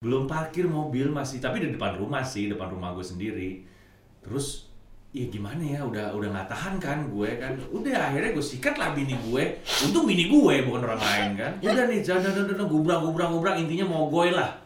belum parkir mobil masih tapi di depan rumah sih depan rumah gue sendiri. Terus ya gimana ya udah udah nggak tahan kan gue kan. Udah akhirnya gue sikat lah bini gue. Untung bini gue bukan orang lain kan. Udah nih jangan jangan jangan gubrang gubrang gubrang intinya mau goy lah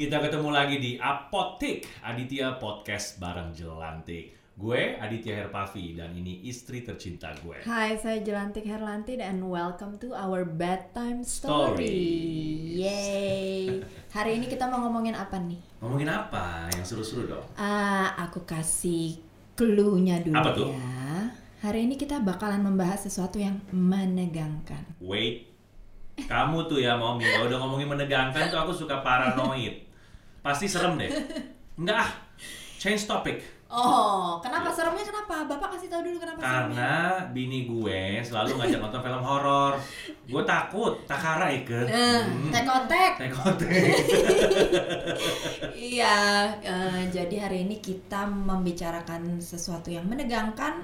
kita ketemu lagi di Apotik Aditya Podcast bareng Jelantik. Gue Aditya Herpavi dan ini istri tercinta gue. Hai, saya Jelantik Herlanti dan welcome to our bedtime Stories. story. Yay. Hari ini kita mau ngomongin apa nih? Ngomongin apa? Yang seru-seru dong. Ah, aku kasih clue-nya dulu Apa tuh? ya. Hari ini kita bakalan membahas sesuatu yang menegangkan. Wait, kamu tuh ya mau kalau udah ngomongin menegangkan tuh aku suka paranoid. Pasti serem deh. Enggak ah, change topic. Oh, kenapa seremnya kenapa? Bapak kasih tahu dulu kenapa seremnya. Karena bini gue selalu ngajak nonton film horor. Gue takut, takara ikan. Eh, tek-otek. Tekotek. Iya, eh, jadi hari ini kita membicarakan sesuatu yang menegangkan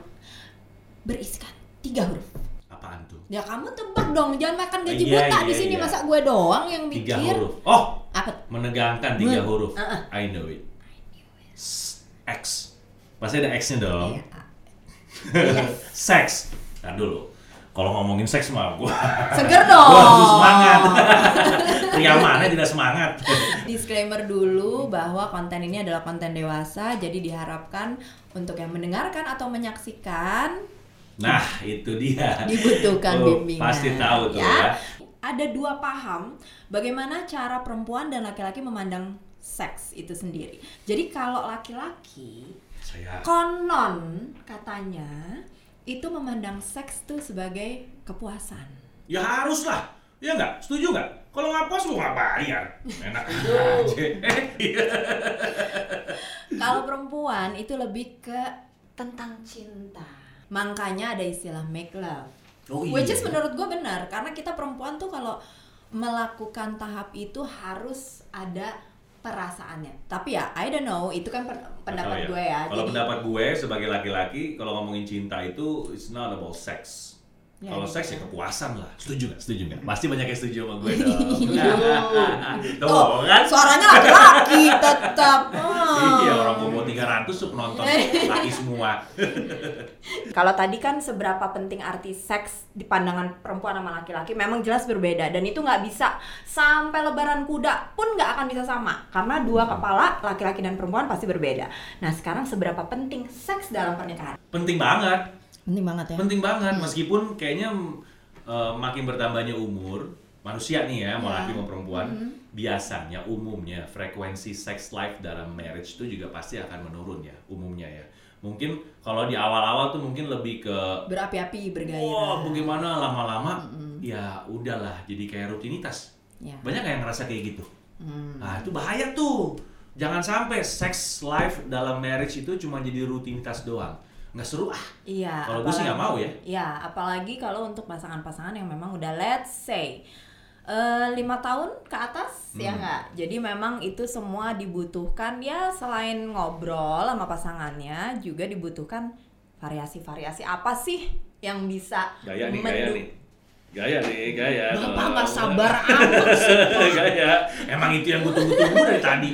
berisikan tiga huruf. Apaan tuh? Ya kamu tebak dong, jangan makan gaji Iya, buta iya, di sini iya. masa gue doang yang Tiga mikir. huruf. Oh, Apa? menegangkan tiga Men- huruf. Uh-uh. I know it. S- X. Pasti ada X-nya dong. Iya. Seks. Nah dulu. Kalau ngomongin seks mah gua, Seger dong. gua harus semangat. Pria mana tidak semangat? Disclaimer dulu bahwa konten ini adalah konten dewasa, jadi diharapkan untuk yang mendengarkan atau menyaksikan Nah, itu dia. dibutuhkan Oh, bimbingan. Pasti tahu tuh ya. Ada dua paham bagaimana cara perempuan dan laki-laki memandang seks itu sendiri. Jadi kalau laki-laki Saya konon katanya itu memandang seks tuh sebagai kepuasan. ya harus lah. Ya nggak? Setuju nggak? Kalau nggak puas lu nggak bayar. Enak aja. Kalau perempuan itu lebih ke tentang cinta. Makanya ada istilah make love. Oh, Which iya. is menurut gue benar karena kita perempuan tuh kalau melakukan tahap itu harus ada perasaannya. Tapi ya I don't know, itu kan pen- pendapat Atau gue ya. Kalau pendapat gue sebagai laki-laki, kalau ngomongin cinta itu it's not about sex. Ya, kalau gitu. seks ya kepuasan lah. Setuju nggak? Setuju nggak? Pasti banyak yang setuju sama gue dong. Tuh Oh, kan? suaranya laki-laki tetap. Oh. Iya orang Bobo 300 tuh penonton laki semua. Kalau tadi kan seberapa penting arti seks di pandangan perempuan sama laki-laki memang jelas berbeda dan itu nggak bisa sampai lebaran kuda pun nggak akan bisa sama karena dua kepala laki-laki dan perempuan pasti berbeda. Nah sekarang seberapa penting seks dalam pernikahan? Penting banget. Penting banget ya. Penting banget meskipun kayaknya eh, makin bertambahnya umur manusia nih ya, mau Ya. laki mau perempuan, biasanya umumnya frekuensi sex life dalam marriage itu juga pasti akan menurun ya, umumnya ya. Mungkin kalau di awal-awal tuh mungkin lebih ke Berapi-api bergairah. wah bagaimana lama-lama ya udahlah jadi kayak rutinitas. Ya. Banyak yang ngerasa kayak gitu? Hmm. Nah itu bahaya tuh. Jangan sampai sex life dalam marriage itu cuma jadi rutinitas doang. Nggak seru ah. Iya. Kalau gue sih nggak mau ya. Iya, apalagi kalau untuk pasangan-pasangan yang memang udah let's say eh, lima tahun ke atas ya Hmm. nggak. Jadi memang itu semua dibutuhkan ya selain ngobrol sama pasangannya juga dibutuhkan variasi-variasi apa sih yang bisa Gaya nih, gaya nih. Gaya nih, gaya. Bapak nggak sabar amat sih. gaya. Emang itu yang gue tunggu-tunggu dari tadi.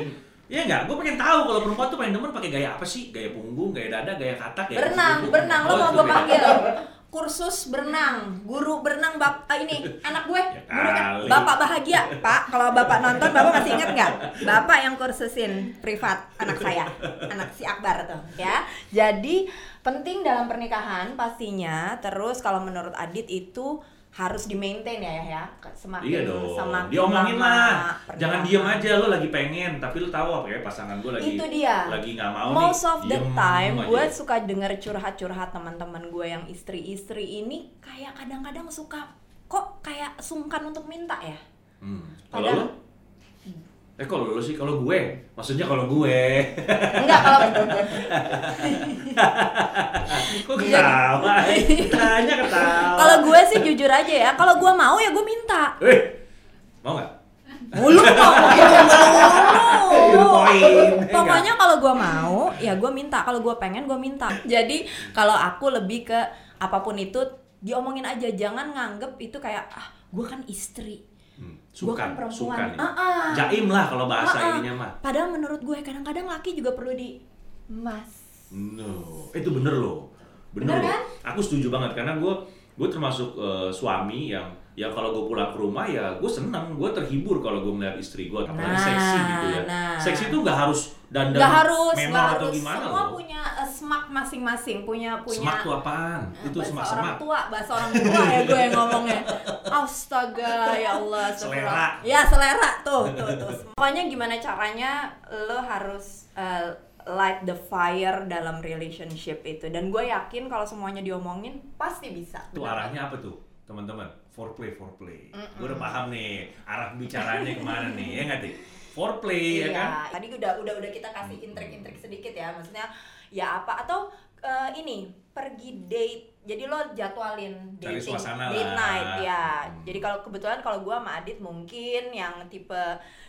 Iya nggak? Gue pengen tahu kalau perempuan tuh paling demen pakai gaya apa sih? Gaya punggung, gaya dada, gaya katak, gaya berenang, berenang lo Oh, mau gue panggil kursus berenang, guru berenang bap ah, ini anak gue, Ya guru kan bapak bahagia pak. Kalau bapak nonton, bapak masih inget nggak? Bapak yang kursusin privat anak saya, anak si Akbar tuh, ya. Jadi penting dalam pernikahan pastinya. Terus kalau menurut Adit itu harus di maintain ya ya, semakin Iya dong. semakin Diomongin lah. Jangan diem aja lo lagi pengen, tapi lo tahu apa ya pasangan gue lagi itu dia lagi nggak mau most nih. of the time gue suka denger curhat-curhat teman-teman gue yang istri-istri ini kayak kadang-kadang suka kok kayak sungkan untuk minta ya Hmm. Padahal-? Eh kalau lo sih, kalau gue, maksudnya kalau gue, enggak kalau kok ketawa? Tanya ketawa. kalau gue sih jujur aja ya kalau gue mau ya gue minta Eh, mau nggak? Mulu kok mulu. Pokoknya kalau gua mau, ya gua minta. Kalau gua pengen, gua minta. Jadi kalau aku lebih ke apa pun itu diomongin aja, jangan nganggep itu kayak ah gua kan istri. Hmm, Gua Sukan, kan perempuan. sukan. ya. Ah, ah. Jaim lah kalau bahasa Ah, ah. ininya mah. Padahal menurut gue kadang-kadang laki juga perlu di mas. No, itu bener loh, bener, Bener loh. kan? Aku setuju banget karena gue gue termasuk eh, suami yang ya kalau gue pulang ke rumah ya gue senang, gue terhibur kalau gue melihat istri gue apalagi Nah, seksi gitu ya. nah. Seksi itu nggak harus dandan Gak harus, memang gak atau harus. gimana Semua loh. punya uh, smak masing-masing, punya punya. Semak tuh apaan? Eh, itu bahasa semak-semak. orang tua, bahasa orang tua ya gue yang ngomongnya. Astaga, ya Allah. Selera. Ya selera tuh, tuh, tuh. Pokoknya gimana caranya lo harus uh, light the fire dalam relationship itu. Dan gue yakin kalau semuanya diomongin pasti bisa. Tuh arahnya apa tuh, teman-teman? Foreplay, foreplay. Gue udah paham nih arah bicaranya ke mana nih, ya nggak sih? Foreplay ya Iya, kan? tadi udah udah udah kita kasih intrik-intrik sedikit ya, maksudnya ya apa atau eh, ini pergi date. Jadi lo jadwalin dating, suasana date lah. night ya. Hmm. Jadi kalau kebetulan kalau gua sama Adit mungkin yang tipe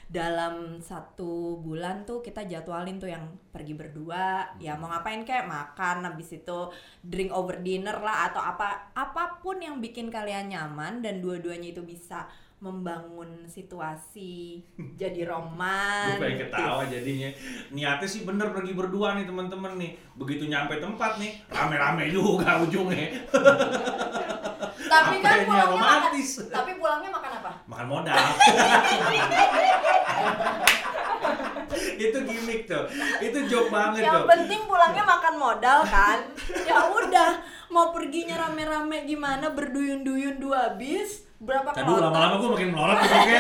dalam satu bulan tuh kita jadwalin tuh yang pergi berdua, ya mau ngapain kayak makan habis itu drink over dinner lah atau apa apa pun yang bikin kalian nyaman dan dua-duanya itu bisa membangun situasi jadi Gue romantis. pengen ketawa jadinya. Niatnya sih bener pergi berdua nih teman-teman nih. Begitu nyampe tempat nih, rame-rame juga ujungnya. Tapi kan pulangnya makan, romantis? tapi pulangnya makan apa? Makan modal. itu gimmick tuh. Itu joke banget Yang tuh. penting pulangnya makan modal kan. ya udah, mau perginya rame-rame gimana berduyun-duyun dua bis, berapa Aduh kloter? lama-lama gue makin melorot tuh oke.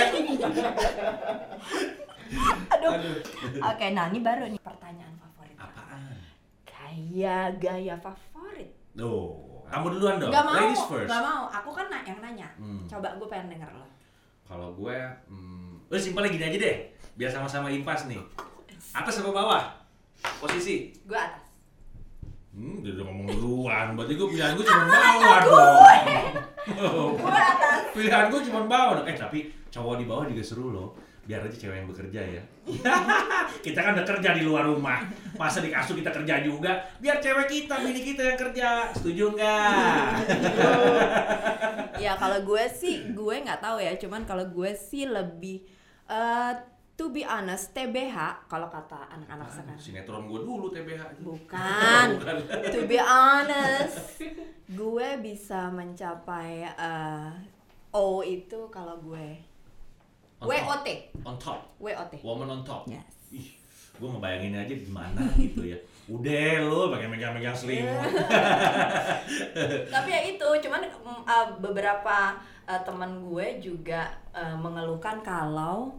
Aduh. Aduh. Oke, nah ini baru nih pertanyaan favorit. Apaan? Gaya gaya favorit. Tuh. Kamu duluan dong. Gak mau, Ladies first. gak mau. Aku kan na- yang nanya. Hmm. Coba gue pengen denger lo. Kalau gue, hmm, lo simpelnya gini aja deh. Biar sama-sama impas nih. Atas apa bawah? Posisi. Gue atas. Hmm, dia udah ngomong duluan. Berarti gue pilihan gue cuma bawah dong. Oh, Gue atas. Pilihan gue cuma bawah dong. Eh tapi cowok di bawah juga seru loh. Biar aja cewek yang bekerja ya. kita kan udah kerja di luar rumah. Masa di kasur kita kerja juga? Biar cewek kita, bini kita yang kerja. Setuju nggak? ya kalau gue sih gue nggak tahu ya cuman kalau gue sih lebih eh to be honest TBH kalau kata anak-anak sekarang Sinetron gue dulu TBH. bukan Bukan. to be honest gue bisa mencapai eh O itu kalau gue On top. WOT On top. WOT Woman on top. yes Ih, gue ngebayangin aja gimana gitu ya. Udah lo pakai megang-megang selimut. tapi ya itu cuman uh, beberapa uh, teman gue juga uh, mengeluhkan kalau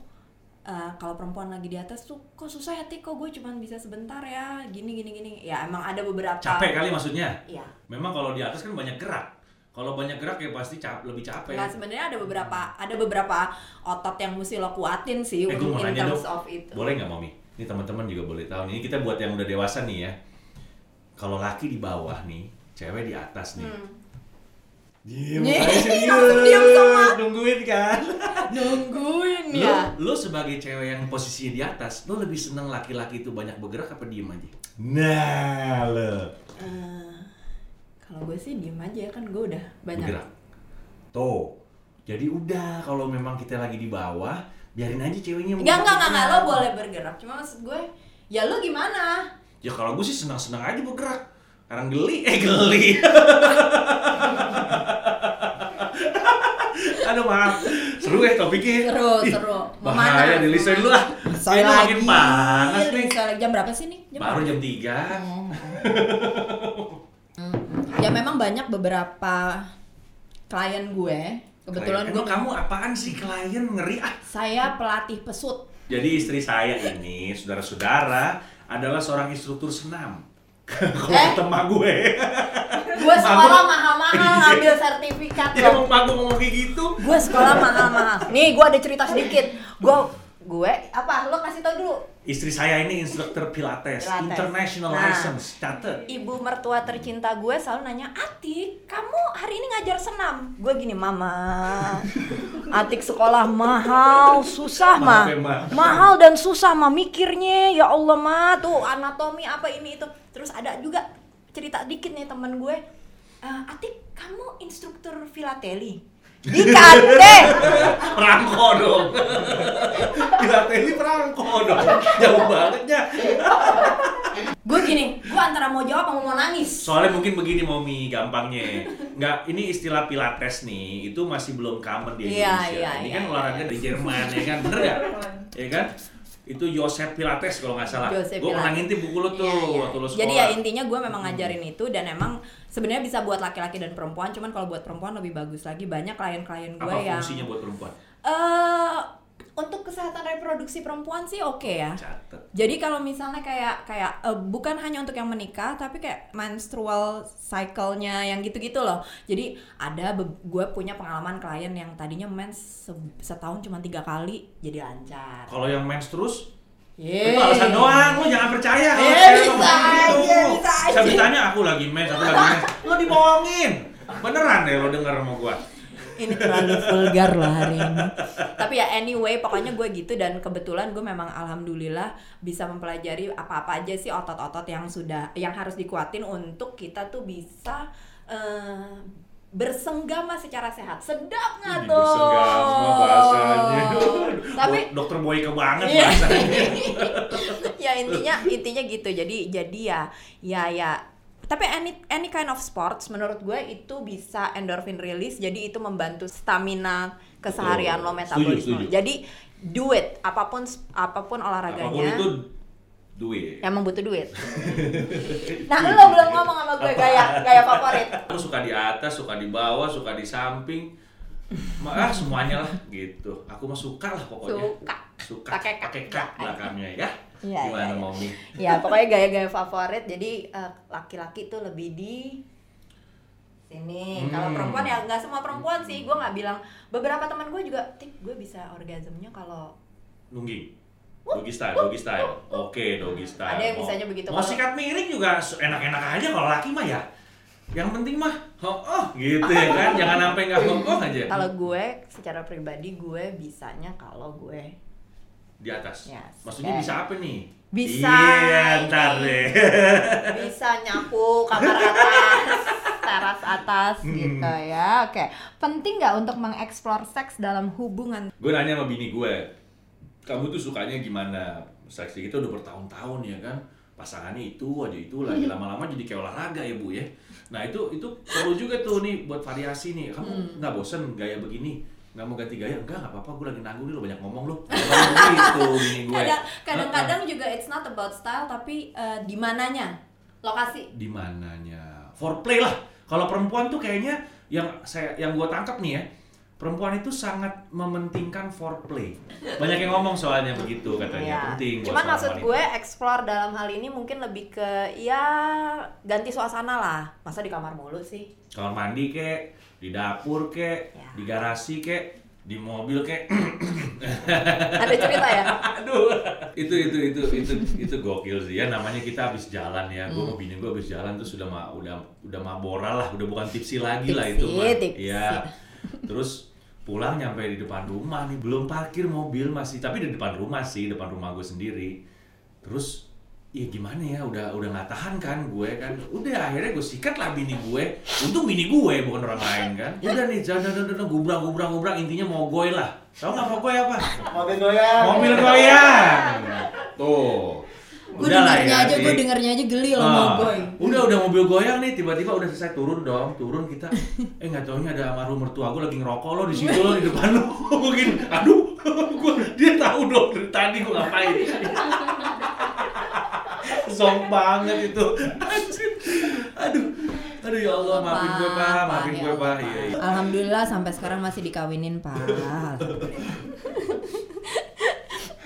uh, kalau perempuan lagi di atas tuh kok susah ya Tik, kok gue cuman bisa sebentar ya gini gini gini ya emang ada beberapa Capek kali maksudnya. Iya. Memang kalau di atas kan banyak gerak. Kalau banyak gerak ya pasti cap lebih capek. Nggak sebenarnya ada beberapa ada beberapa otot yang mesti lo kuatin sih Eh, gue mau in nanya terms dong. of itu. Boleh nggak Mami? Ini teman-teman juga boleh tahu nih. Ini kita buat yang udah dewasa nih ya. Kalau laki di bawah nih, cewek di atas nih. Hmm. Diem, diem semua. Nungguin kan? Nungguin ya. lo sebagai cewek yang posisinya di atas, lo lebih seneng laki-laki itu banyak bergerak apa diem aja? Nah, lo. Eh, kalau gue sih diem aja kan gue udah banyak. Bergerak. Tuh. Jadi udah kalau memang kita lagi di bawah, biarin aja ceweknya Enggak enggak enggak enggak, lo boleh bergerak. Cuma maksud gue ya lo gimana? Ya kalau gue sih senang-senang aja bergerak. Sekarang geli, eh geli. Aduh maaf, seru ya topiknya. Seru, Ih, seru. Mau Bahaya, mana? di list dulu lah. Saya Ini makin panas nih. lagi. Jam berapa sih nih? Jam Baru berapa? jam 3. Ya memang banyak beberapa klien gue. Kebetulan gue Emang kamu apaan sih klien ngeri ah. saya pelatih pesut. Jadi istri saya ini, saudara-saudara, adalah seorang instruktur senam. Kalau Eh? teman gue. Gue sekolah mahal-mahal Iya. ngambil sertifikat Dia loh. mau magu ngomong kayak gitu. Gue sekolah mahal-mahal. Nih gue ada cerita sedikit. Gue gue apa? Lo kasih tau dulu. Istri saya ini instruktur pilates, Pilates. international Nah. license, catet. Ibu mertua tercinta gue selalu nanya, Atik, kamu hari ini ngajar senam? Gue gini, Mama, Atik sekolah mahal, susah mah, ya, Ma. mahal dan susah mah mikirnya, ya Allah mah tuh anatomi apa ini itu. Terus ada juga cerita dikit nih temen gue, "Eh, Atik, kamu instruktur filateli? Di Kante. Perangko dong. Pilates ini perangko dong. Jauh banget ya. gue gini, gue antara mau jawab sama mau nangis. Soalnya mungkin begini Momi, gampangnya. Nggak, ini istilah pilates nih, itu masih belum common di Iya, Indonesia. iya, ini iya, kan iya. olahraga dari Jerman, ya kan? Bener nggak? Ya kan? Itu Joseph Pilates kalau nggak salah. Gue pernah ngintip buku lu tuh Iya, iya. waktu lu sekolah. Jadi ya intinya gue memang ngajarin itu dan emang sebenarnya bisa buat laki-laki dan perempuan, cuman kalau buat perempuan lebih bagus lagi. Banyak klien-klien gue Apa yang fungsinya buat perempuan? eh untuk kesehatan reproduksi perempuan sih oke ya. Catet. Jadi kalau misalnya kayak kayak eh, bukan hanya untuk yang menikah tapi kayak menstrual cycle-nya yang gitu-gitu loh. Jadi ada gue punya pengalaman klien yang tadinya mens se- setahun cuma tiga kali jadi lancar. Kalau yang mens terus, Yeay. itu alasan doang, lu jangan percaya kalau Eh, saya bisa ngomong gitu. aja, bisa Saya aja. ditanya aku lagi mens, aku lagi mens. Lu dibohongin. Beneran deh lo denger sama gua. Ini terlalu vulgar loh hari ini. Tapi ya anyway, pokoknya gue gitu dan kebetulan gue memang alhamdulillah bisa mempelajari apa-apa aja sih otot-otot yang sudah yang harus dikuatin untuk kita tuh bisa eh, bersenggama secara sehat. Sedap nggak tuh? bersenggama bahasanya. Tapi dokter Boyke banget Iya. bahasanya. ya intinya intinya gitu. Jadi jadi ya ya ya tapi any any kind of sports menurut gue itu bisa endorphin release jadi itu membantu stamina keseharian Betul. lo metabolisme Setuju, setuju. jadi do it apa pun apa pun olahraganya Apa pun itu duit. emang butuh duit nah lo belum ngomong sama gue gaya gaya favorit Aku suka di atas, suka di bawah, suka di samping. Ah, semuanya lah gitu. Aku mah suka lah pokoknya. Suka. Suka. Pakai K. Pakai K belakangnya ya. Iya, Gimana iya, iya. Momi? ya pokoknya gaya-gaya favorit jadi eh, laki-laki tuh lebih di sini kalau Hmm. perempuan ya nggak semua perempuan sih gue nggak bilang beberapa teman gue juga tik gue bisa orgasmnya kalau Nungging. Doggy style, doggy style. Oke, doggy style. Ada yang Mau- bisanya begitu, Mau kalau- sikat miring juga enak-enak aja kalau laki mah ya. Yang penting mah, oh, oh gitu ya kan. Jangan sampai nggak oh, oh aja. kalau gue secara pribadi gue bisanya kalau gue di atas. Yes. Maksudnya Oke. bisa apa nih? Bisa Iya, ntar deh. bisa nyapu kamar atas teras atas Hmm. gitu ya oke penting nggak untuk mengeksplor seks dalam hubungan gue nanya sama bini gue, kamu tuh sukanya gimana? Seksi kita udah bertahun-tahun ya kan? Pasangannya itu aja itu lagi lama-lama jadi kayak olahraga ya bu ya. Nah itu itu perlu juga tuh nih buat variasi nih. Kamu nggak bosen gaya begini? Nggak mau ganti gaya? Enggak, nggak apa-apa. Gue lagi nanggung nih lo banyak ngomong lo. gitu bini gue. kadang kadang-kadang juga it's not about style tapi eh, di mananya lokasi di mananya foreplay lah kalau perempuan tuh kayaknya yang saya yang gue tangkap nih ya perempuan itu sangat mementingkan foreplay banyak yang ngomong soalnya begitu katanya Iya. penting Cuman maksud gue explore dalam hal ini mungkin lebih ke ya ganti suasana lah. Masa di kamar mulu sih? kamar mandi kek di dapur kek Ya. di garasi kek di mobil kek Ada cerita ya? aduh itu itu itu itu itu gokil sih ya namanya kita habis jalan ya gue Hmm. mau bini gue habis jalan tuh sudah ma udah udah mabora lah udah bukan tipsi lagi lah itu Tipsi, mah tipsi. Iya. terus pulang nyampe di depan rumah nih belum parkir mobil masih tapi di depan rumah sih depan rumah gue sendiri terus ya gimana ya? Udah udah nggak tahan kan gue kan? Udah akhirnya gue sikat lah bini gue. Untung bini gue bukan orang lain kan. Udah nih jangan jangan jangan gubrang gubrang gubrang intinya mau goy lah. Tau nggak mau goy apa? Mobil goyang. mobil goyang tuh. Gue Udah lah dengernya ya, aja, gue dengernya aja geli loh Ah, mau gue. Udah udah mobil goyang nih tiba-tiba udah selesai. Turun dong turun kita. Eh nggak taunya ada almarhum mertua gue lagi ngerokok lo di situ lo di depan lo mungkin aduh gua, dia tahu dong dari tadi gue ngapain Zong banget itu. Aduh. Aduh ya Allah maafin gue pak. maafin gue pak. Iya iya. Alhamdulillah sampai sekarang masih dikawinin pak.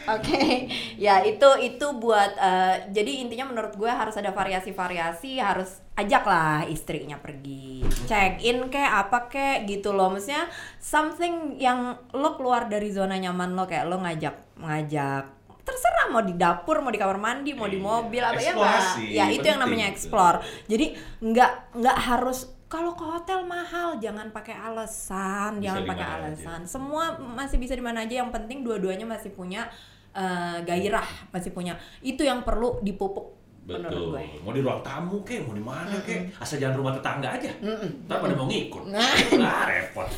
Oke, ya itu itu buat eh, jadi intinya menurut gue harus ada variasi-variasi, harus ajak lah istrinya pergi, check in kayak apa kayak gitu loh, maksudnya something yang lo keluar dari zona nyaman lo kayak lo ngajak ngajak terserah mau di dapur mau di kamar mandi mau di Iya, mobil apa ya nggak eksplorasi, ya itu yang namanya explore jadi nggak nggak harus kalau ke hotel mahal jangan pakai alasan Bisa jangan pakai aja. alasan semua masih bisa di mana aja yang penting dua-duanya masih punya eh, gairah masih punya itu yang perlu dipupuk Betul. gue Mau di ruang tamu kek, mau di mana kek, asal jangan rumah tetangga aja. Ntar pada mau ngikut. Nah, repot.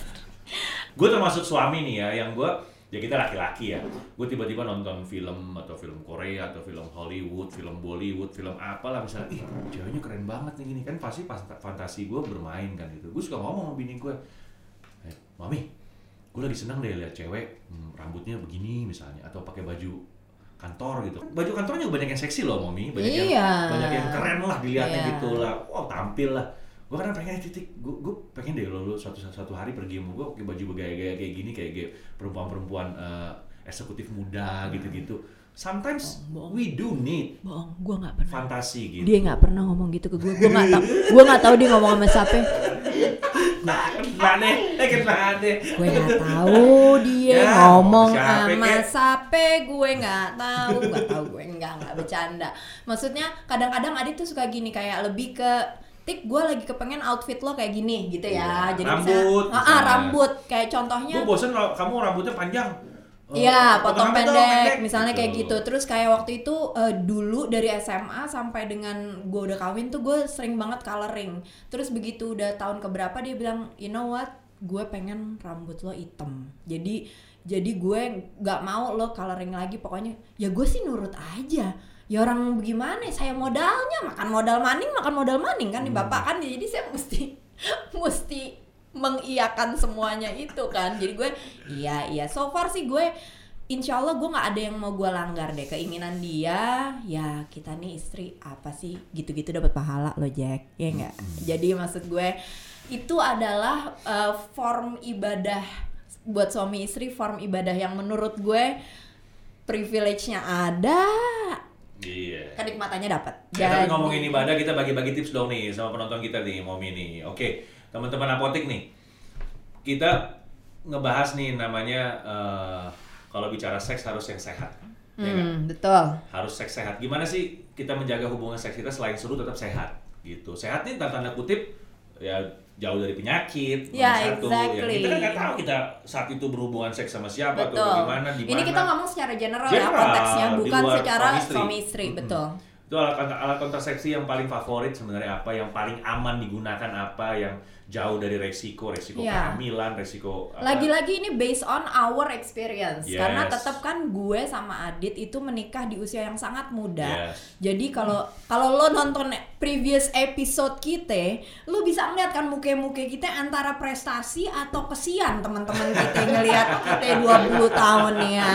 Gue termasuk suami nih ya, yang gue ya kita laki-laki ya. Gue tiba-tiba nonton film atau film Korea atau film Hollywood, film Bollywood, film apalah misalnya, ih ceweknya keren banget nih gini kan pasti pas fantasi gue bermain kan gitu. Gue suka ngomong sama bini gue, eh, mami, gue lagi seneng deh lihat cewek hmm, rambutnya begini misalnya atau pakai baju kantor gitu. Baju kantor juga banyak yang seksi loh, mami. Banyak yang Iya. banyak yang keren lah dilihatnya Iya. gitu lah. Wow, tampil lah. Gue kan pengen titik, gue, gue pengen deh lo, lo suatu suatu hari pergi sama gue pakai baju bergaya-gaya kayak gini kayak kayak perempuan-perempuan eh, eksekutif muda gitu-gitu. Sometimes Bohong. we do need bohong gue nggak pernah fantasi gitu. dia nggak pernah ngomong gitu ke gue gue nggak tahu gue nggak tahu dia ngomong sama siapa Nah, deh, eh deh. gue nggak tahu dia Ya, ngomong sama kek? siapa gue nggak tahu nggak tahu gue nggak nggak bercanda maksudnya kadang-kadang Adit tuh suka gini kayak lebih ke tik gue lagi kepengen outfit lo kayak gini gitu ya Iya, jadi rambut, misalnya, ah, ah, rambut kayak contohnya Gue bosen kalau kamu rambutnya panjang. Eh, Iya, potong rambut dong, pendek, misalnya kayak gitu. Gitu. Terus kayak waktu itu eh, dulu dari SMA sampai dengan gue udah kawin tuh gue sering banget coloring. Terus begitu udah tahun keberapa dia bilang, you know what, gue pengen rambut lo hitam. Jadi jadi gue nggak mau lo coloring lagi. Pokoknya ya gue sih nurut aja. Ya orang gimana? Saya modalnya makan modal maning, makan modal maning kan di Hmm. bapak kan. Jadi saya mesti mesti mengiyakan semuanya itu kan jadi gue iya iya so far sih gue insya Allah gue nggak ada yang mau gue langgar deh keinginan dia ya kita nih istri apa sih gitu-gitu dapat pahala lo Jack ya enggak jadi maksud gue itu adalah uh, form ibadah buat suami istri form ibadah yang menurut gue privilege-nya ada Iya. kenikmatannya dapat Ya, tapi ngomongin ibadah kita bagi-bagi tips dong nih sama penonton kita nih, Momi nih. Oke, teman-teman apotik nih. Kita ngebahas nih namanya eh, kalau bicara seks harus yang sehat. Ya hmm, betul Harus seks sehat. Gimana sih kita menjaga hubungan seks kita selain seru tetap sehat gitu. Sehat nih tanda kutip ya jauh dari penyakit. Ya, satu. exactly. Ya, kita kan nggak tahu kita saat itu berhubungan seks sama siapa atau betul bagaimana di mana. ini kita ngomong secara general, ya General, konteksnya di bukan secara suami istri. istri Mm-mm. betul itu alat alat kontrasepsi yang paling favorit sebenarnya apa yang paling aman digunakan apa yang jauh dari resiko resiko Iya. kehamilan resiko. Lagi-lagi ini based on our experience Yes. karena tetap kan gue sama Adit itu menikah di usia yang sangat muda. Yes. Jadi kalau kalau lo nonton previous episode kita, lo bisa ngeliat kan muka-muka kita antara prestasi atau kesian teman-teman kita ngelihat kita 20 tahun ya.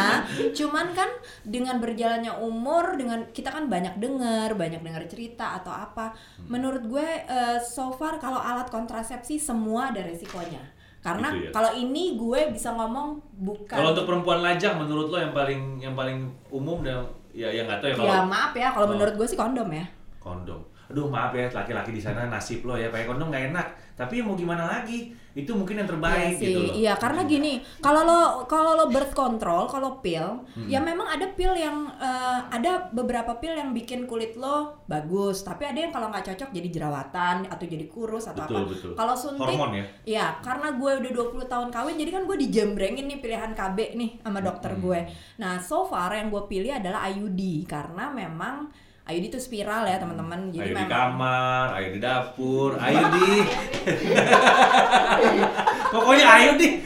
Cuman kan dengan berjalannya umur dengan kita kan banyak dengar, banyak dengar cerita atau apa. Hmm. Menurut gue eh, so far kalau alat kontrasepsi semua ada resikonya. Karena Gitu ya. kalau ini gue bisa ngomong bukan kalau untuk perempuan lajang menurut lo yang paling yang paling umum dan ya yang nggak tahu ya kalau Ya maaf ya, kalau Oh. menurut gue sih kondom ya. kondom aduh maaf ya laki-laki di sana nasib lo ya pakai kondom nggak enak tapi mau gimana lagi itu mungkin yang terbaik Iya sih, gitu loh iya karena gini, kalau lo kalau lo birth control, kalau pil, Hmm. ya memang ada pil yang eh, ada beberapa pil yang bikin kulit lo bagus, tapi ada yang kalau nggak cocok jadi jerawatan atau jadi kurus atau betul apa. betul Kalau suntik, hormon ya ya karena gue udah 20 tahun kawin, jadi kan gue dijembrengin nih pilihan KB nih sama dokter Hmm. gue. Nah so far yang gue pilih adalah IUD karena memang IUD itu spiral ya teman-teman, jadi ayo di memang kamar ayo di dapur ayo di pokoknya ayo di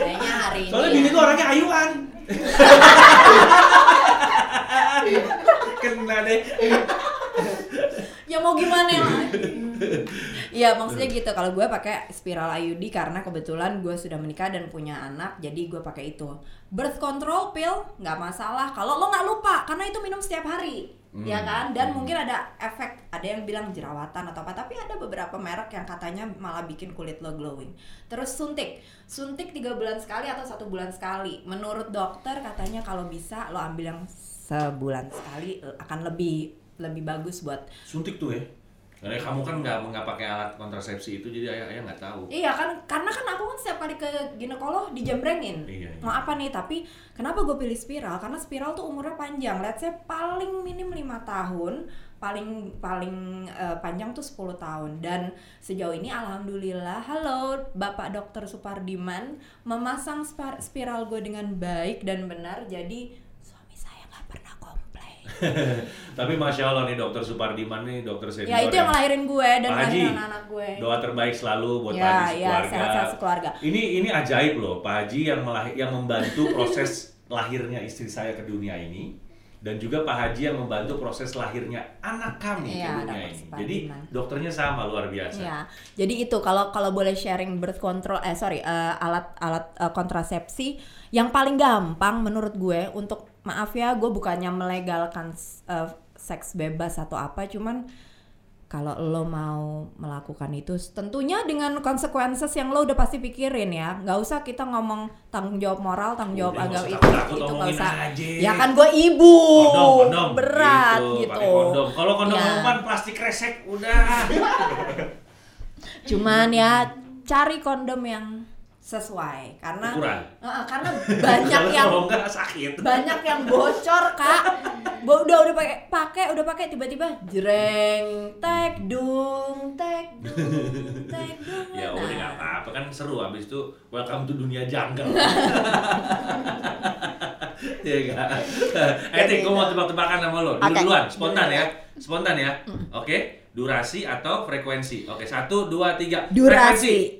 kayaknya hari ini. soalnya ya. bini tuh orangnya ayuan kena deh ya mau gimana ya Iya maksudnya gitu. Kalau gue pakai spiral IUD karena kebetulan gue sudah menikah dan punya anak jadi gue pakai itu. Birth control pill nggak masalah. Kalau lo nggak lupa karena itu minum setiap hari. Hmm. ya kan? Dan Hmm. mungkin ada efek ada yang bilang jerawatan atau apa tapi ada beberapa merek yang katanya malah bikin kulit lo glowing. Terus suntik. Suntik tiga bulan sekali atau satu bulan sekali. Menurut dokter katanya kalau bisa lo ambil yang sebulan sekali eh, akan lebih lebih bagus buat suntik tuh ya Karena kamu kan nggak nggak pakai alat kontrasepsi itu, jadi ayah ayah nggak tahu. Iya kan, karena kan aku kan setiap kali ke ginekolog dijembrengin. Iya, iya. Mau apa nih? Tapi kenapa gue pilih spiral? Karena spiral tuh umurnya panjang. Let's say paling minim lima tahun, paling paling eh, panjang tuh 10 tahun. Dan sejauh ini alhamdulillah, halo Bapak Dokter Supardiman memasang spiral gue dengan baik dan benar. Jadi suami saya nggak pernah komplain. Tapi masya Allah nih dokter Supardiman nih dokter senior. ya itu yang ngelahirin gue dan ngelahirin anak-anak gue. Doa terbaik selalu buat Ya, Pak Haji ya, sekeluarga. sehat-sehat sekeluarga. Ini ini ajaib loh, Pak Haji yang melahir, yang membantu proses lahirnya istri saya ke dunia ini dan juga Pak Haji yang membantu proses lahirnya anak kami Iya, ke dunia dokter ini. Supardiman. Jadi dokternya sama luar biasa. Ya, jadi itu kalau kalau boleh sharing birth control, eh sorry, eh, alat-alat eh, kontrasepsi yang paling gampang menurut gue untuk maaf ya, gue bukannya melegalkan eh, seks bebas atau apa, cuman kalau lo mau melakukan itu tentunya dengan konsekuensi yang lo udah pasti pikirin ya nggak usah kita ngomong tanggung jawab moral tanggung jawab Udah, agama itu itu nggak usah aja. ya kan gue ibu Kondom, kondom. berat Gitu, gitu, kondom. Kalau kondom Ya. umpan plastik resek udah. Cuman ya cari kondom yang sesuai karena Ukuran. Heeh, karena banyak yang sakit. banyak yang bocor kak Bo- udah udah pakai pakai udah pakai tiba-tiba jreng tek dung tek dung tek dung Ya udah Nah, nggak apa-apa kan seru abis itu welcome to dunia jungle. ya enggak. Eh, Tik, gue mau tebak-tebakan sama lo. Dulu Oke. duluan, spontan ya. Spontan ya. Oke, durasi atau frekuensi. Oke, satu, dua, tiga. Frekuensi.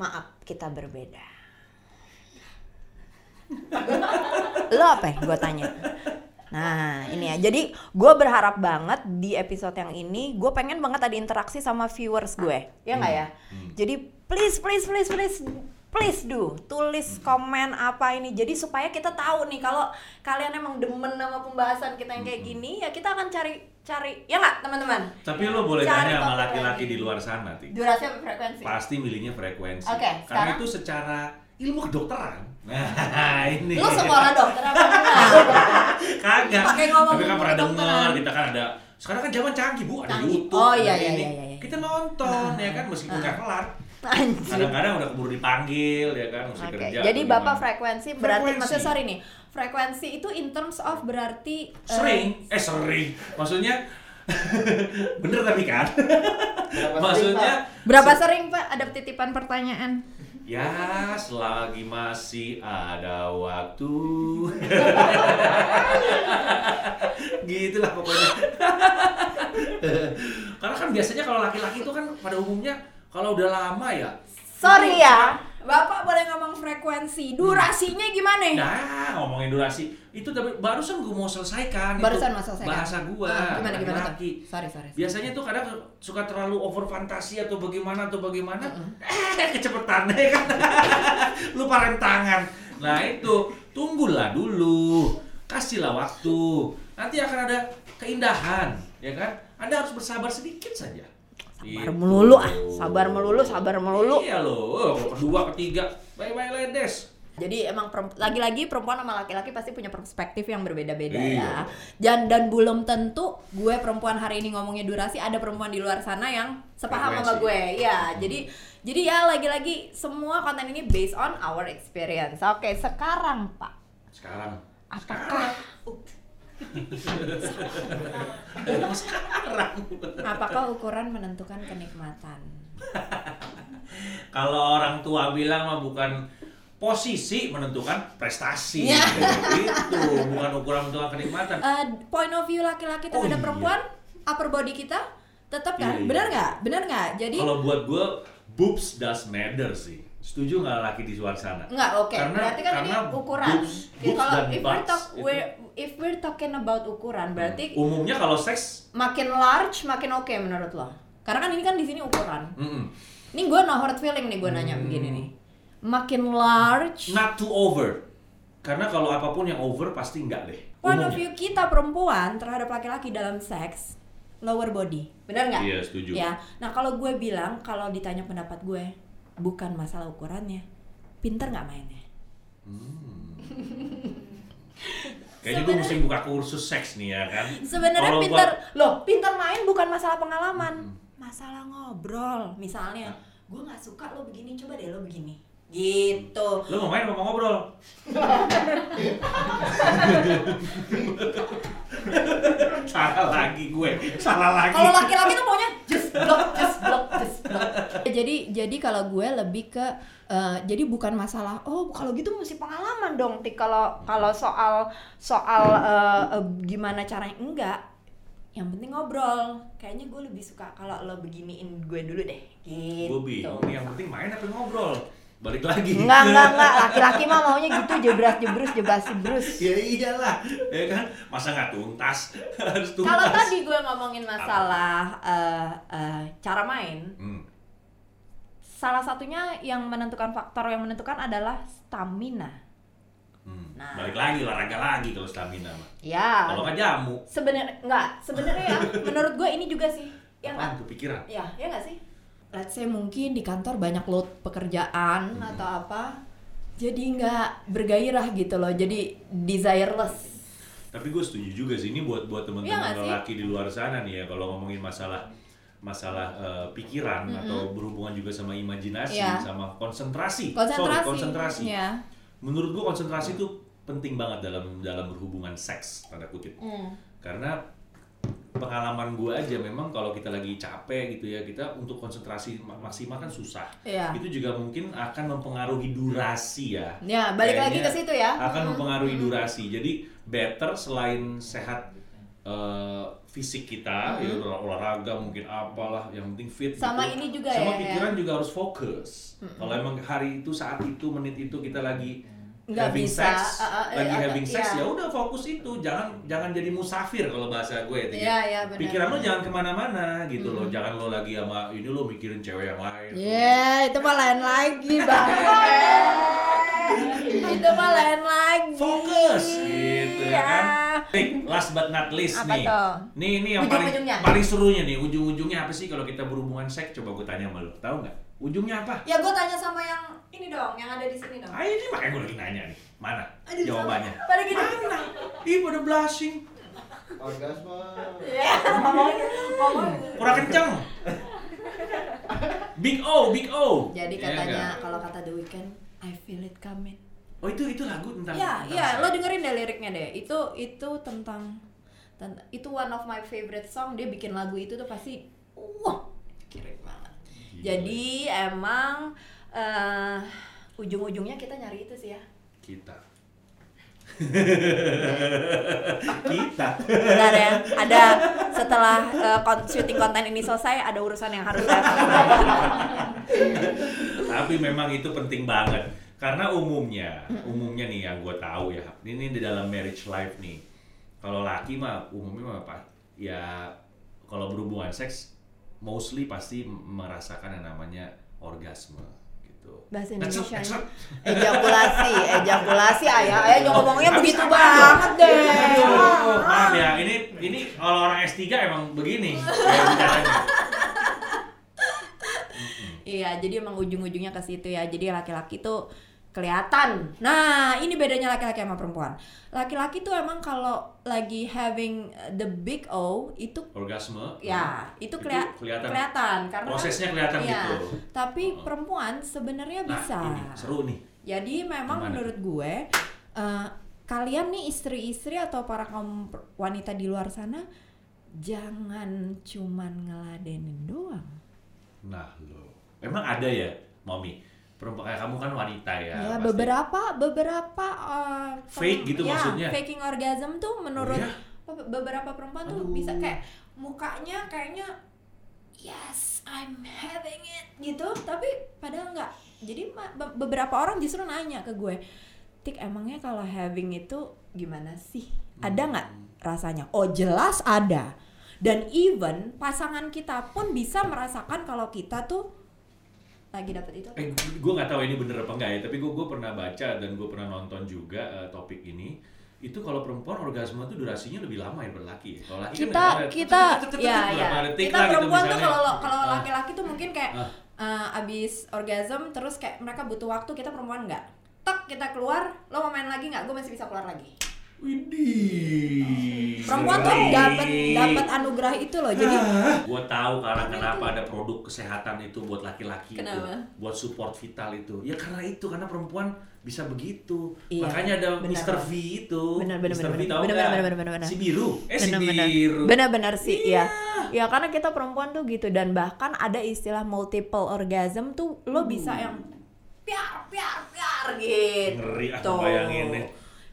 Maaf kita berbeda. Lo apa gue tanya? Nah ini ya, jadi gue berharap banget di episode yang ini gue pengen banget ada interaksi sama viewers gue, ya nggak ya? Hmm. Jadi please please please please please do tulis komen apa ini, jadi supaya kita tahu nih kalau kalian emang demen sama pembahasan kita yang Hmm. kayak gini, ya kita akan cari cari, ya nggak teman-teman? Tapi lo boleh Cari tanya sama laki-laki di luar sana, Tik. Durasi apa frekuensi? Pasti milihnya frekuensi. Oke, Karena sekarang- itu secara ilmu kedokteran. Nah, ini. Lu sekolah dokter apa enggak? Kagak. Pakai ngomong Tapi kan pernah dengar, kita kan ada sekarang kan zaman canggih bu, ada Canggih. YouTube, Oh, iya, iya, ini. iya, iya. Kita nonton Nah. ya kan meskipun nggak kelar. Kadang-kadang udah keburu dipanggil ya kan, mesti Oke, kerja. jadi bapak gimana. frekuensi berarti Frekuensi. maksudnya sorry nih, frekuensi itu in terms of berarti eh, sering, eh sering, maksudnya bener tapi kan? Berapa sering, maksudnya berapa sering Pak ada titipan pertanyaan? Ya, selagi masih ada waktu. Gitulah pokoknya. Karena kan biasanya kalau laki-laki itu kan pada umumnya kalau udah lama ya. Sorry ya, Bapak boleh ngomong frekuensi, durasinya gimana? Nah, ngomongin durasi itu tapi barusan gue mau selesaikan. Barusan mau selesaikan. Bahasa gua. Ah, gimana gimana tuh? laki-laki. Sorry sorry. Biasanya tuh kadang suka terlalu over fantasi atau bagaimana atau bagaimana, eh kecepetan ya kan, lupa rem tangan. Nah itu tunggulah dulu, kasihlah waktu, nanti akan ada keindahan, ya kan? Anda harus bersabar sedikit saja. Sabar Gitu. melulu ah, sabar melulu, sabar melulu. Iya loh, oh, kedua, ketiga, bye bye ledes. Jadi emang lagi-lagi perempuan sama laki-laki pasti punya perspektif yang berbeda-beda Iya. ya. Dan dan belum tentu gue perempuan hari ini ngomongnya durasi ada perempuan di luar sana yang sepaham sama gue. Ya, jadi jadi ya lagi-lagi semua konten ini based on our experience. Oke, sekarang Pak, Sekarang. apakah Sekarang. Sekarang. apakah ukuran menentukan kenikmatan? Kalau orang tua bilang mah bukan posisi menentukan prestasi. Ya. Itu bukan ukuran menentukan kenikmatan. Eh, point of view laki-laki Oh, terhadap iya. perempuan, upper body kita tetap kan? Iya, iya. Benar nggak? Benar nggak? Jadi Kalau buat gue boobs does matter sih. Setuju nggak laki di luar sana? Enggak, oke. Karena- berarti kan ini karena ukuran. boobs- boobs kalau if we're talk we're, if we're talking about ukuran, berarti Umumnya kalau seks, makin large makin oke menurut lo. Karena kan ini kan di sini ukuran. mm-mm. Ini gue no hard feeling nih gue nanya Hmm. begini nih. Makin large, not too over. Karena kalau apa pun yang over pasti enggak deh. point of view kita perempuan terhadap laki-laki dalam seks lower body, benar nggak? Iya, setuju. Ya, nah kalau gue bilang kalau ditanya pendapat gue bukan masalah ukurannya, pinter nggak mainnya? Hmm. Kayaknya gue mesti buka kursus seks nih ya kan. Sebenarnya pinter, gua- loh pinter main bukan masalah pengalaman, Hmm. masalah ngobrol. Misalnya, gue nggak suka lo begini, coba deh lo begini. Gitu. Lo mau main mau ngobrol? salah lagi gue, salah lagi. Kalau laki-laki tuh maunya just block, just block, just block. Jadi jadi kalau gue lebih ke eh, jadi bukan masalah oh kalau gitu mesti pengalaman dong tik kalau kalau soal soal eh, eh, gimana caranya enggak yang penting ngobrol kayaknya gue lebih suka kalau lo beginiin gue dulu deh gitu Gue bingung yang penting main apa ngobrol? Balik lagi. Enggak, enggak, enggak. Laki-laki mah maunya gitu jebras jebrus jebras jebrus. ya iyalah, ya kan? Masa nggak tuntas? Harus tuntas. Kalau tadi gue ngomongin masalah eh, eh, cara main, Hmm. salah satunya yang menentukan faktor yang menentukan adalah stamina. Hmm. Nah. Balik lagi olahraga lagi kalau stamina mah. Ya. Kalau nggak jamu, Sebenarnya enggak, sebenarnya ya menurut gue ini juga sih. Ya enggak? apaan tuh pikiran? Ya, ya enggak sih? Let's say mungkin di kantor banyak load pekerjaan Hmm. atau apa. Jadi nggak bergairah gitu loh. Jadi desireless. Tapi gue setuju juga sih ini buat buat teman-teman sih? lelaki di luar sana nih ya kalau ngomongin masalah masalah eh, pikiran atau berhubungan juga sama imajinasi Iya. sama konsentrasi. Konsentrasi. Sorry, konsentrasi. Ya. Menurut gue konsentrasi itu penting banget dalam dalam berhubungan seks tanda kutip. Hmm. Karena pengalaman gue aja memang kalau kita lagi capek gitu ya kita untuk konsentrasi ma- maksimal kan susah. Iya. Itu juga mungkin akan mempengaruhi durasi ya. Ya, balik lagi Kayaknya ke situ ya. akan Mm-mm. mempengaruhi durasi. Jadi better selain sehat eh, fisik kita, ya olah- olahraga mungkin apalah, yang penting fit. Sama gitu. ini juga Sama ya, pikiran juga harus fokus. Kalau emang hari itu saat itu menit itu kita lagi Nggak having bisa, sex, uh, uh, lagi uh, having sex iya. ya udah fokus itu, jangan jangan jadi musafir kalau bahasa gue. Tik. Iya, iya benar. Pikiran lo jangan ke mana-mana gitu loh, jangan lo lagi sama ini lo mikirin cewek yang lain. Ya, itu mah lain lagi, Bang. itu mah lain lagi. fokus gitu ya kan. Nih, last but not least Apa nih. tuh? Nih ini yang paling paling serunya nih, ujung-ujungnya apa sih kalau kita berhubungan seks? Coba gue tanya sama lu. Tahu nggak? Ujungnya apa? Ya gue tanya sama yang ini dong, yang ada di sini dong. Ah ini makanya gue lagi nanya nih. Mana Aduh, jawabannya? sama. Pada gini. Mana? Ih pada blushing. Orgasme. Ya. Kurang kenceng. Big O, Big O. Jadi Iya katanya nggak? kalau kata The Weeknd, I feel it coming. Oh itu itu lagu tentang. Iya, iya, lo dengerin deh liriknya deh. Itu itu tentang tentang itu one of my favorite song. Dia bikin lagu itu tuh pasti wah, keren banget. Gila. Jadi emang eh, ujung-ujungnya kita nyari itu sih ya. kita. kita. Bentar ya, ada setelah kon- syuting konten ini selesai ada urusan yang harus saya. Tapi memang itu penting banget karena umumnya, umumnya nih yang gue tahu ya, ini di dalam marriage life nih. Kalau laki mah umumnya mah apa? Ya kalau berhubungan seks mostly pasti merasakan yang namanya orgasme gitu. Bahasa Indonesia ejakulasi, ejakulasi ayah, ayah jangan ngomongnya begitu banget deh. Aduh, maaf ya, ini ini kalau orang S3 emang begini. Iya, jadi emang ujung-ujungnya ke situ ya. Jadi laki-laki tuh kelihatan. Nah, ini bedanya laki-laki sama perempuan. Laki-laki tuh emang kalau lagi having the big O itu Orgasme. ya, itu, kelia- kelihatan. kelihatan karena Prosesnya kelihatan Iya. gitu. Tapi perempuan sebenarnya Nah, bisa. ini seru nih. Jadi memang Gimana? menurut gue eh, kalian nih istri-istri atau para kaum wanita di luar sana jangan cuman ngeladenin doang. Nah, lo. Memang ada ya, Mami. Perempuan kayak kamu kan wanita ya. Ya, pasti. beberapa beberapa uh, Fake gitu ya, maksudnya? Faking orgasm tuh menurut Oh, ya? be- beberapa perempuan tuh Aduh. bisa kayak mukanya kayaknya yes I'm having it gitu, tapi padahal enggak. Jadi beberapa orang justru nanya ke gue, Tik emangnya kalau having itu gimana sih? Ada nggak Hmm. rasanya? Oh jelas ada. Dan even pasangan kita pun bisa merasakan kalau kita tuh lagi dapet itu. Eh, gue nggak tahu ini bener apa enggak ya, tapi gue gue pernah baca dan gue pernah nonton juga eh, topik ini. Itu kalau perempuan orgasme tuh durasinya lebih lama ya berlaki. ya. Kalau laki kan kita ada- kita ya ya kita gitu perempuan tuh kalau kalau Ah. laki-laki tuh mungkin kayak Ah. eh, abis orgasm terus kayak mereka butuh waktu kita perempuan nggak tek kita keluar lo mau main lagi nggak gue masih bisa keluar lagi Widih. Perempuan tuh dapat dapat anugerah itu loh. Jadi Gua tahu karena kenapa ada produk kesehatan itu buat laki-laki itu, buat support vital itu. Ya karena itu karena perempuan bisa begitu. Iya, Makanya ada benar. Mr. V itu. Benar, benar, benar, tahu benar, nggak? benar, benar, benar, benar. Si biru. Eh si benar-benar biru. benar-benar sih Iya. ya ya karena kita perempuan tuh gitu dan bahkan ada istilah multiple orgasm tuh lo bisa Hmm. yang piar piar piar gitu Ngeri aku bayanginnya.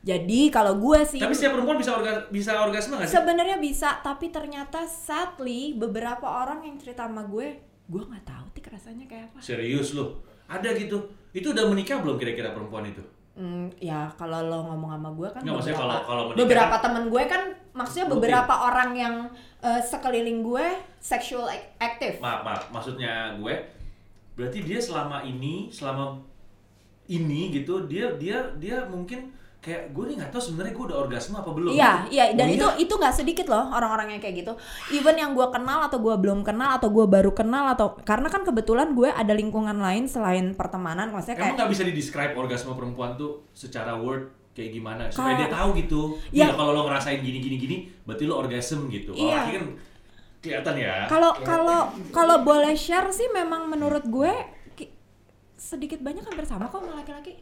Jadi kalau gue sih Tapi setiap perempuan bisa orga, bisa orgasme nggak sih? sebenarnya bisa tapi ternyata sadly beberapa orang yang cerita sama gue gue nggak tahu tik rasanya kayak apa Serius loh. Ada gitu. Itu udah menikah belum kira-kira perempuan itu? Hmm, ya kalau lo ngomong sama gue kan Nggak, maksudnya beberapa, kalau- kalau menikah beberapa kan- temen gue kan maksudnya Rutin. beberapa orang yang eh, sekeliling gue sexual ac- active Maaf, maaf. Maksudnya gue berarti dia selama ini, selama ini gitu, dia dia dia mungkin kayak gue nih nggak tahu sebenarnya gue udah orgasme apa belum. Iya, iya, dan Oh, itu itu nggak sedikit loh orang-orang yang kayak gitu. Even yang gue kenal atau gue belum kenal atau gue baru kenal atau karena kan kebetulan gue ada lingkungan lain selain pertemanan, maksudnya Emang kayak nggak bisa didescribe orgasme perempuan tuh secara word kayak gimana supaya Kayak- dia tahu gitu. Ya. Iya kalau lo ngerasain gini gini gini, berarti lo orgasm gitu. Kalau Iya. kan kelihatan ya. kalau kalau kalau boleh share sih memang menurut gue ki- sedikit banyak hampir sama kok sama laki-laki.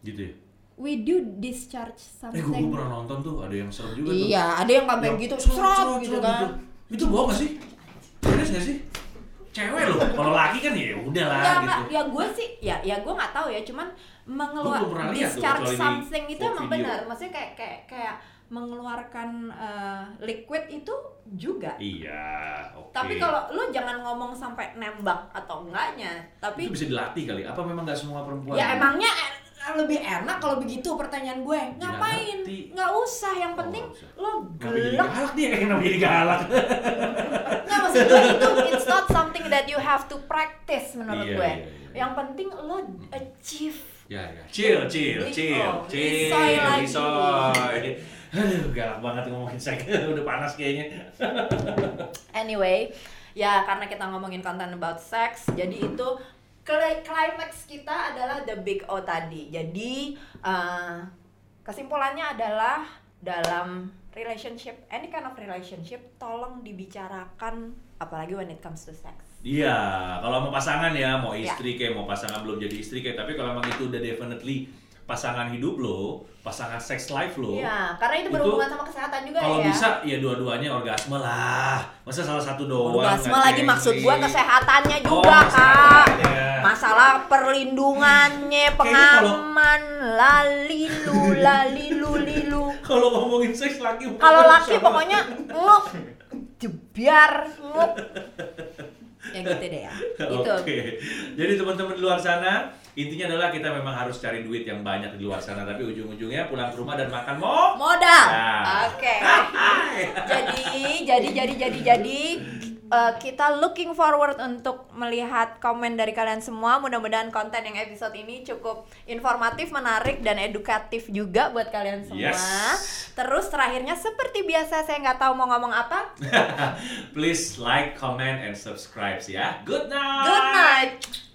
Gitu ya. We do discharge Eh gue something. pernah nonton tuh ada yang serem juga tuh. Iya, ada yang sampai Yang gitu, cerot, gitu kan. Itu bohong gak sih? Serius gak sih? Cewek loh. Kalau laki kan ya udah lah Ya, gitu. Ya gue sih, ya ya gue nggak tahu ya, cuman mengeluar Gua belum pernah lihat tuh, discharge di something itu emang benar, maksudnya kayak kayak kayak mengeluarkan eh, liquid itu juga. Iya, oke. Tapi kalau lu jangan ngomong sampai nembak atau enggaknya, tapi itu bisa dilatih kali. Apa memang gak semua perempuan? ya emangnya lebih enak kalau begitu pertanyaan gue. Ngapain? Nggak usah, yang Oh, penting usah. lo gelek galak dia? Kenapa jadi galak? Nggak maksud gue itu it's not something that you have to practice menurut Iya, gue. iya, iya. Yang penting lo achieve. ya, ya. Chill, chill, Li- chill, oh, chill. lagi. lisoy. Aduh, galak banget ngomongin seks. Udah panas kayaknya. Anyway, ya karena kita ngomongin konten about sex, jadi itu climax kita adalah the big O tadi. Jadi eh, kesimpulannya adalah dalam relationship, any kind of relationship, tolong dibicarakan apalagi when it comes to sex. Iya, kalau mau pasangan ya, mau Ya. istri kayak mau pasangan belum jadi istri kayak, tapi kalau emang itu udah definitely pasangan hidup lo, pasangan sex life lo. Iya, karena itu Itu berhubungan sama kesehatan juga Kalau ya. bisa ya dua-duanya orgasme lah. Masa salah satu doang? Orgasme lagi maksud gua kesehatannya Oh, juga kak kesehatannya. masalah perlindungannya kalau- pengaman lalilu lalilu lilu Kalau ngomongin seks laki kalau laki pokoknya nguk jebiar nguk ya gitu deh ya gitu Oke. Jadi teman-teman di luar sana, intinya adalah kita memang harus cari duit yang banyak di luar sana, tapi ujung-ujungnya pulang ke rumah dan makan mo. modal Ya. oke jadi jadi jadi jadi jadi eh, kita looking forward untuk melihat komen dari kalian semua mudah-mudahan konten yang episode ini cukup informatif menarik dan edukatif juga buat kalian semua Yes. terus terakhirnya seperti biasa saya nggak tahu mau ngomong apa Please like, comment, and subscribe ya. Good night. good